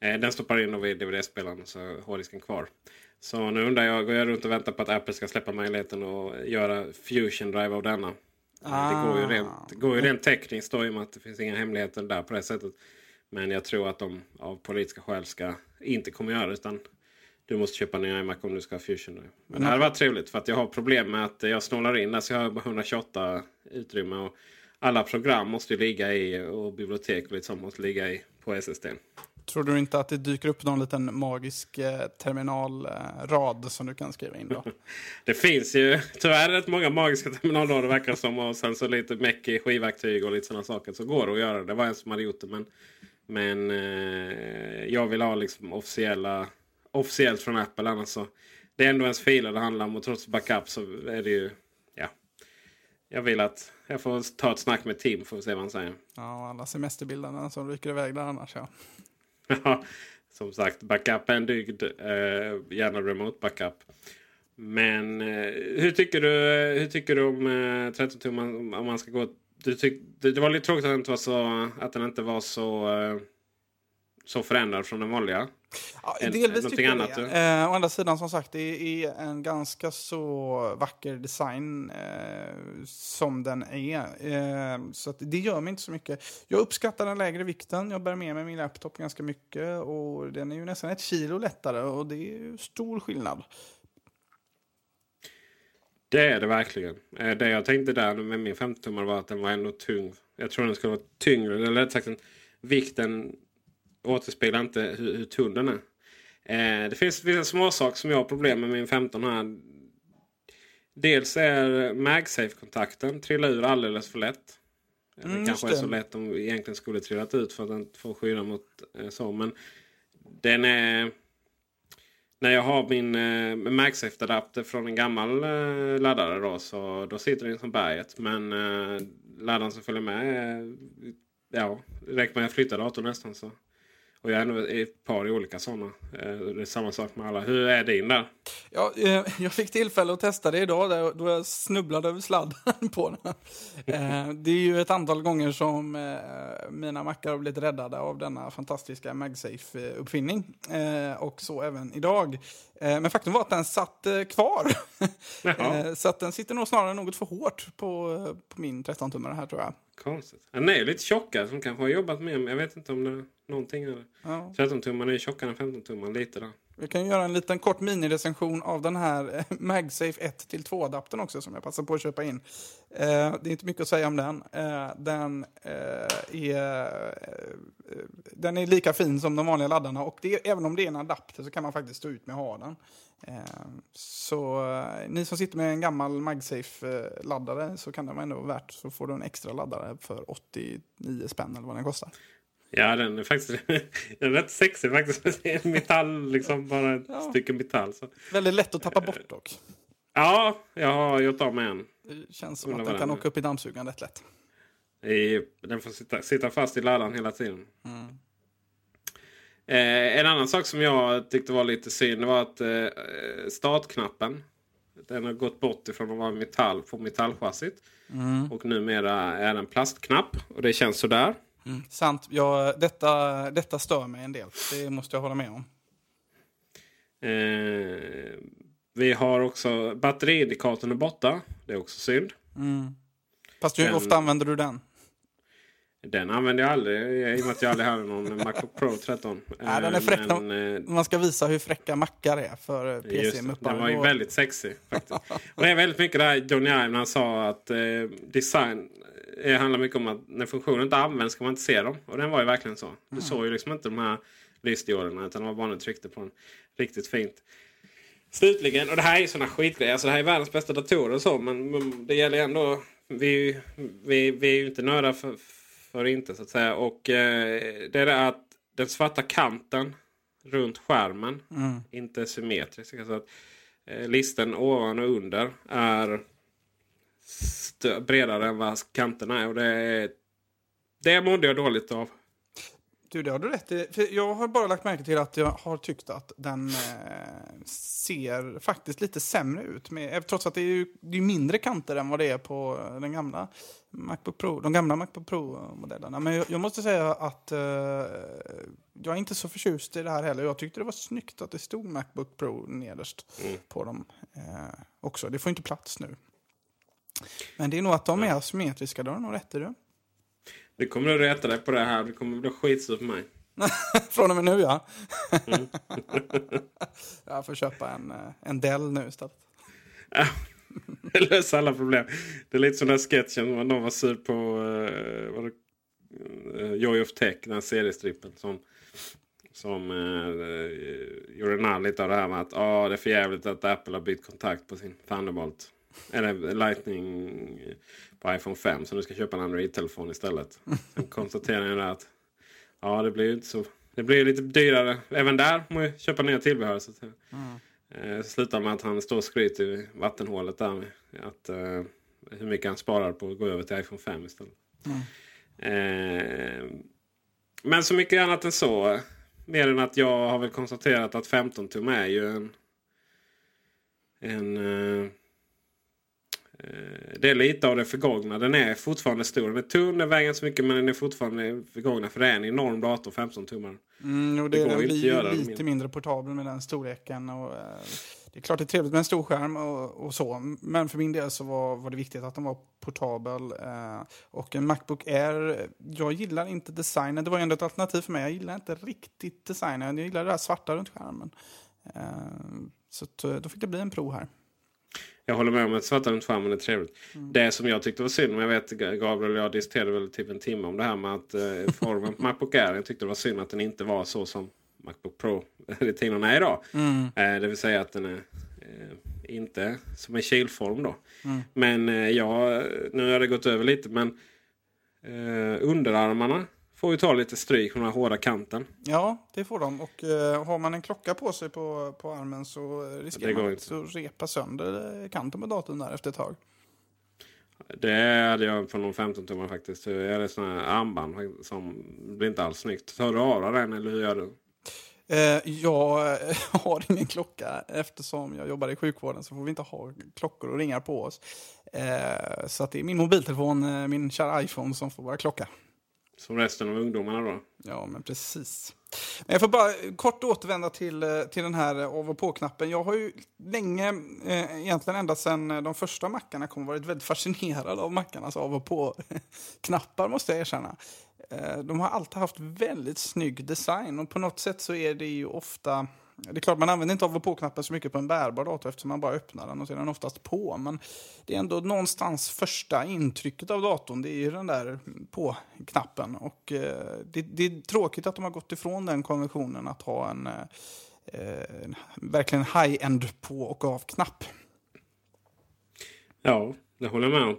Eh, den stoppar in då vid DVD-spelaren så är hårddisken kvar. Så nu undrar jag, går jag runt och väntar på att Apple ska släppa möjligheten att göra Fusion Drive av denna. Eh, Det går ju Ah. rent, det går ju rent tekniskt då i och med att det finns inga hemligheter där på det sättet. Men jag tror att de av politiska skäl ska inte kommer göra det utan du måste köpa en ny iMac om du ska ha Fusion. Men det hade varit trevligt för att jag har problem med att jag snålar in där så jag har bara 128 utrymme. Och alla program måste ju ligga i och bibliotek och sånt måste ligga i på SSD. Tror du inte att det dyker upp någon liten magisk eh, terminalrad som du kan skriva in då? [laughs] Det finns ju tyvärr rätt många magiska terminalrader verkar som. Och sen så lite meck i skivverktyg och lite sådana saker. Så går det att göra. Det var en som hade gjort det. Men, men eh, jag vill ha liksom officiella, officiellt från Apple. Annars så, det är ändå ens filer det handlar om. Och trots backup så är det ju... Ja, jag vill att jag får ta ett snack med Tim för att se vad han säger. Ja, alla semesterbilderna som ryker iväg där annars ja. Som sagt, backup är en dygd. Eh, gärna remote backup. Men eh, hur, tycker du, hur tycker du om eh, 13 tum om, om man ska gå... Du tyck, det, det var lite tråkigt att den inte var så, att den inte var så, eh, så förändrad från den vanliga. Ja, delvis tycker jag annat, det. Eh, å andra sidan, som sagt, det är en ganska så vacker design eh, som den är. Eh, så det gör mig inte så mycket. Jag uppskattar den lägre vikten. Jag bär med mig min laptop ganska mycket. Och den är ju nästan ett kilo lättare och det är ju stor skillnad. Det är det verkligen. Eh, Det jag tänkte där med min 15-tummare var att den var ändå tung. Jag tror den skulle vara tyngre. Eller rätt sagt, vikten återspeglar inte hur, hur tunn den är. Eh, det finns vissa småsaker som jag har problem med min 15 här. Dels är MagSafe-kontakten trillar ur alldeles för lätt. Eh, Mm, det kanske är så lätt om egentligen skulle trillat ut för att den får skydda mot eh, så. Men den är... När jag har min eh, MagSafe-adapter från en gammal eh, laddare då, så då sitter den som berget. Men eh, laddaren som följer med, är, ja, räcker med att jag flyttar datorn nästan. Så. Och jag är i ett par olika sådana. Eh, det är samma sak med alla. Hur är din där? Ja, eh, jag fick tillfälle att testa det idag där, då jag snubblade över sladden [laughs] på den. Eh, det är ju ett antal gånger som mina mackar har blivit räddade av denna fantastiska MagSafe-uppfinning. Och så även idag. Men faktum var att den satt kvar. Jaha. [laughs] så att den sitter nog snarare något för hårt på, på min 13-tummare här tror jag. Konstigt. Den är ju lite tjockare som kanske har jobbat med. Men jag vet inte om det är någonting. Här. Ja. 13-tumman är ju tjockare än 15-tumman lite där. Vi kan göra en liten kort minirecension av den här eh, MagSafe 1-2-adaptern också som jag passar på att köpa in. Eh, det är inte mycket att säga om den. Eh, den, eh, är, den är lika fin som de vanliga laddarna och det, även om det är en adapter så kan man faktiskt stå ut med att ha den. Eh, så eh, ni som sitter med en gammal MagSafe-laddare så kan det vara ändå värt så får du en extra laddare för 89 spänn eller vad den kostar. Ja, den är faktiskt [laughs] den är rätt sexig faktiskt. [laughs] Metall, liksom bara ett Ja. stycke metall. Så. Väldigt lätt att tappa bort dock. Ja, jag har gjort av med en. Det känns som att den kan den åka upp i dammsugaren rätt lätt. I, den får sitta, sitta fast i laddaren hela tiden. Mm. Eh, en annan sak som jag tyckte var lite synd var att eh, startknappen den har gått bort ifrån att vara metall på metallchassit. Mm. Och numera är den plastknapp. Och det känns sådär. Sant. Ja, detta, detta stör mig en del. Det måste jag hålla med om. Eh, vi har också batteriindikatorn är borta. Det är också synd. Fast hur Den- ofta använder du den? Den använder jag aldrig i och med att jag aldrig hade någon Macbook Pro 13. Ja, den är fräck. Men, eh, Man ska visa hur fräcka mackar är för eh, det, PC-muppar. den var ju väldigt sexig faktiskt. och det är väldigt mycket där Johnny Ive han sa att eh, design eh, handlar mycket om att när funktioner inte används ska man inte se dem. Och den var ju verkligen så. Du Mm. såg ju liksom inte de här lysdioderna. Utan det var bara när du tryckte på den. Riktigt fint. Slutligen, och det här är sådana skitgrejer. Alltså det här är världens bästa datorer och så. Men, men det gäller ändå. Vi, vi, vi är ju inte nördar för, för inte så att säga. Och eh, det är det att den svarta kanten runt skärmen Mm. inte är symmetrisk. Så att, eh, listen ovan och under är bredare än vad kanterna är. Och det, det mådde jag dåligt av. Du, det har du rätt i. För jag har bara lagt märke till att jag har tyckt att den eh, ser faktiskt lite sämre ut. Med, eh, trots att det är, ju, det är mindre kanter än vad det är på den gamla Macbook Pro, de gamla Macbook Pro-modellerna. Men jag, jag måste säga att eh, jag är inte så förtjust i det här heller. Jag tyckte det var snyggt att det stod Macbook Pro nederst på dem eh, också. Det får inte plats nu. Men det är nog att de är asymmetriska, det har du nog rätt i. Du. Du kommer att reta dig på det här. Du kommer att bli skitsur på mig. [laughs] Från och med nu ja. [laughs] jag får köpa en, eh, en Dell nu istället. [laughs] Det löser alla problem. Det är lite som den här sketchen när någon var sur på uh, var det, eh, Joy of Tech, den här seriestrippen. Som, som uh, gjorde narr lite av det här med att ah, det är för jävligt att Apple har bytt kontakt på sin Thunderbolt. Eller Lightning på iPhone 5. Så nu ska köpa en Android-telefon istället. Sen konstaterar jag att ja, det blir ju inte så. Det blir lite dyrare även där. Må jag köpa nya tillbehör. Så att, säga. Eh, slutar med att han står och skryter i vattenhålet där. Med att, eh, hur mycket han sparar på att gå över till iPhone 5 istället. Eh, men så mycket annat än så. Mer än att jag har väl konstaterat att 15 tum är ju en... en eh, det är lite av det förgångna. Den är fortfarande stor. Den är tunn, den väger inte så mycket men den är fortfarande förgångna. För det är en enorm dator, 15 tummar. Mm, och Det det, går den blir lite mindre. mindre portabel med den storleken. Och, eh, det är klart det är trevligt med en stor skärm och, och så. Men för min del så var, var det viktigt att den var portabel. Eh, och en Macbook Air, jag gillar inte designen. Det var ju ändå ett alternativ för mig. Jag gillar inte riktigt designen. Jag gillar det här svarta runt skärmen. Eh, så eh, då fick det bli en Pro här. Jag håller med om att svarta runt skärmen är trevligt. Det som jag tyckte var synd, men jag vet Gabriel och jag diskuterade väl typ en timme om det här med att eh, formen på [laughs] Macbook Air. Jag tyckte det var synd att den inte var så som Macbook Pro [laughs] rutinerna är idag. Eh, det vill säga att den är eh, inte som en kilform då. Men eh, ja, nu har det gått över lite men eh, underarmarna får ju ta lite stryk från den hårda kanten. Ja, det får de. Och eh, har man en klocka på sig på, på armen så riskerar man inte. att repa sönder eh, kanten på datorn där efter ett tag. Det hade jag på någon 15 tummar faktiskt. Jag hade sådana här armband som blir inte alls snyggt. Tar du av den eller hur gör du? Eh, jag [laughs] har ingen klocka eftersom jag jobbar i sjukvården så får vi inte ha klockor och ringar på oss. Eh, så det är min mobiltelefon, eh, min kära iPhone som får vara klocka. Som resten av ungdomarna då? Ja, men precis. Men jag får bara kort återvända till, eh, till den här eh, av och på-knappen. Jag har ju länge, eh, egentligen ända sedan eh, de första mackarna kom, varit väldigt fascinerad av mackarnas av och på-knappar måste jag erkänna. Eh, De har alltid haft väldigt snygg design och på något sätt så är det ju ofta det är klart, man använder inte av och på-knappen så mycket på en bärbar dator eftersom man bara öppnar den och så är den oftast på. Men det är ändå någonstans första intrycket av datorn, det är ju den där på-knappen. Och eh, det, det är tråkigt att de har gått ifrån den konventionen att ha en, eh, verkligen high-end på och av-knapp. Ja, det håller jag med om.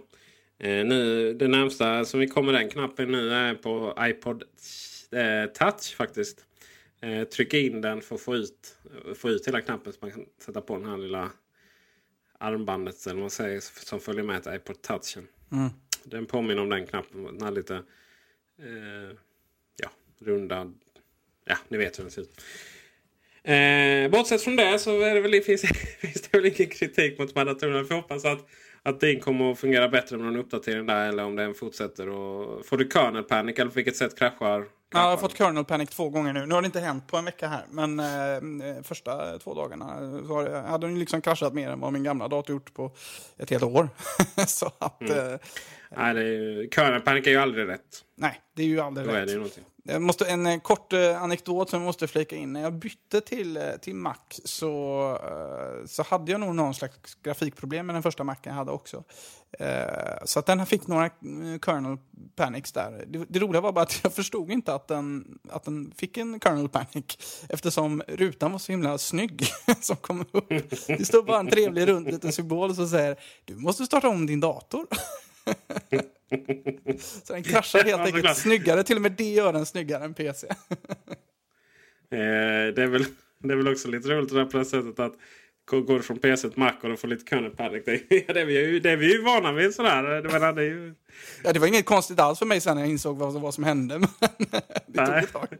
Eh, nu, det närmsta som vi kommer den knappen nu är på iPod eh, Touch faktiskt. Eh, trycka in den för att få ut, få ut hela knappen så man kan sätta på den här lilla armbandet eller man säger, som följer med till iPod Touchen. Den påminner om den knappen. Den här lite eh, ja, runda... Ja, ni vet hur den ser ut. Eh, bortsett från det så är det väl, [laughs] finns, finns det väl ingen kritik mot de här datorerna. Vi får hoppas att, att din kommer att fungera bättre med någon uppdatering där eller om den fortsätter. Och, får du kernel panic eller på vilket sätt kraschar? Ja, jag har fått kernel panic två gånger nu. Nu har det inte hänt på en vecka här, men eh, första två dagarna så har, hade den liksom kraschat mer än vad min gamla dator gjort på ett helt år. [laughs] så att, Mm. eh, Nej, det är, ju- kernel panic är ju aldrig rätt. nej, det är ju aldrig Då är rätt. det ju någonting. Jag måste, en eh, kort eh, anekdot som jag måste flika in. När jag bytte till, eh, till Mac så, så hade jag nog någon slags grafikproblem med den första Macen jag hade också. Så att den fick några kernel panics där. Det, det, roliga var bara att [laughs] jag förstod inte att den, att den fick en kernel panic eftersom rutan var så himla snygg [laughs] som kom upp. Det stod bara en trevlig rund liten symbol som säger du måste starta om din dator. [laughs] Så den kraschar helt enkelt snyggare. Till och med det gör den snyggare än PC. eh, det, är väl, det är väl också lite roligt det där på det sättet att går från PC till Mac och de får lite kernel panic. [laughs] Det, är vi ju, det är vi ju vana vid. Sådär. Det, menar, det, är ju... ja, det var inget konstigt alls för mig sen när jag insåg vad, vad som hände. [laughs] Men det tog ett tag. [laughs]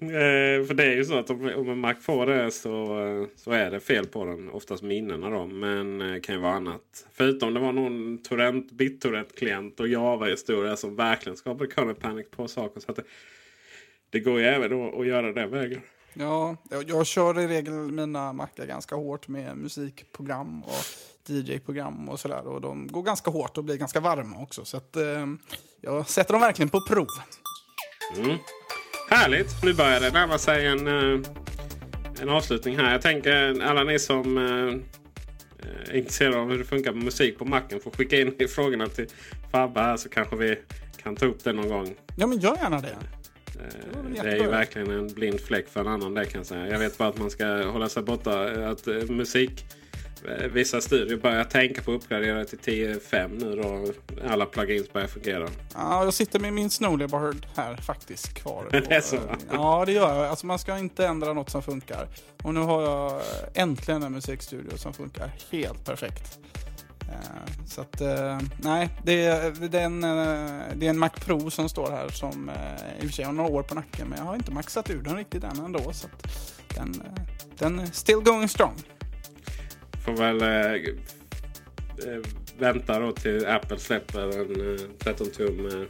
eh, för det är ju så att om, om en Mac får det så, så är det fel på den. Oftast minnena då. Men det eh, kan ju vara annat. Förutom det var någon torrent, BitTorrent-klient och Java-historia som verkligen skapade kernel panic på saker. Så att det, det går ju även att göra den vägen. Ja, jag, jag kör i regel mina mackar ganska hårt med musikprogram och DJ-program och sådär. Och de går ganska hårt och blir ganska varma också. Så att, eh, jag sätter dem verkligen på prov. Mm. Härligt! Nu börjar det närma sig en, eh, en avslutning här. Jag tänker alla ni som eh, är intresserade av hur det funkar med musik på macken får skicka in [laughs] frågorna till Fabbe här så kanske vi kan ta upp det någon gång. Ja, men gör gärna det. Det, det är ju verkligen en blind fläck för en annan det kan jag säga. Jag vet bara att man ska hålla sig borta. Att eh, musik eh, Vissa studier börjar tänka på att uppgradera till 10.5 nu då. Alla plugins börjar fungera. Ja, jag sitter med min Snowleopard här faktiskt kvar. [laughs] det är så? Ja, det gör jag. Alltså man ska inte ändra något som funkar. Och nu har jag äntligen en musikstudio som funkar helt perfekt. Eh, så att, eh, nej, det är, det, är en, eh, det är en Mac Pro som står här som i och för sig har några år på nacken. Men jag har inte maxat ur den riktigt än ändå. Så att den, den är still going strong. Får väl äh, vänta då till Apple släpper en 13 tum.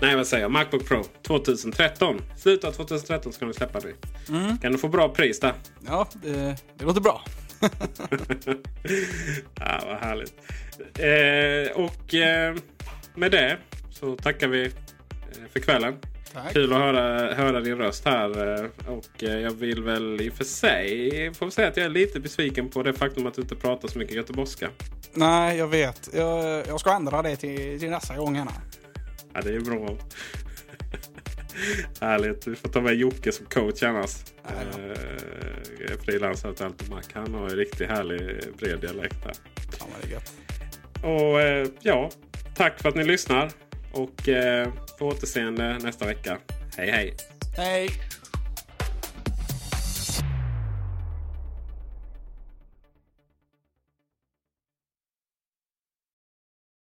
Nej, vad säger jag? Macbook Pro 2013. Slutet av 2013 ska de släppa det. Mm. Kan du få bra pris där? Ja, det, det låter bra. [laughs] ja, vad härligt. Eh, och eh, med det så tackar vi eh, för kvällen. Tack. Kul att höra, höra din röst här. Eh, och eh, jag vill väl i och för sig får säga att jag är lite besviken på det faktum att du inte pratar så mycket göteborgska. Nej, jag vet. Jag, jag ska ändra det till, till nästa gång. Ja, det är bra. Härligt. Du får ta med Jocke som coach annars. Eh, frilansare till Altomac. Han har en riktigt härlig bred dialekt här. Ja, det är gött. Och eh, ja, tack för att ni lyssnar. Och eh, på återseende nästa vecka. Hej hej! Hej!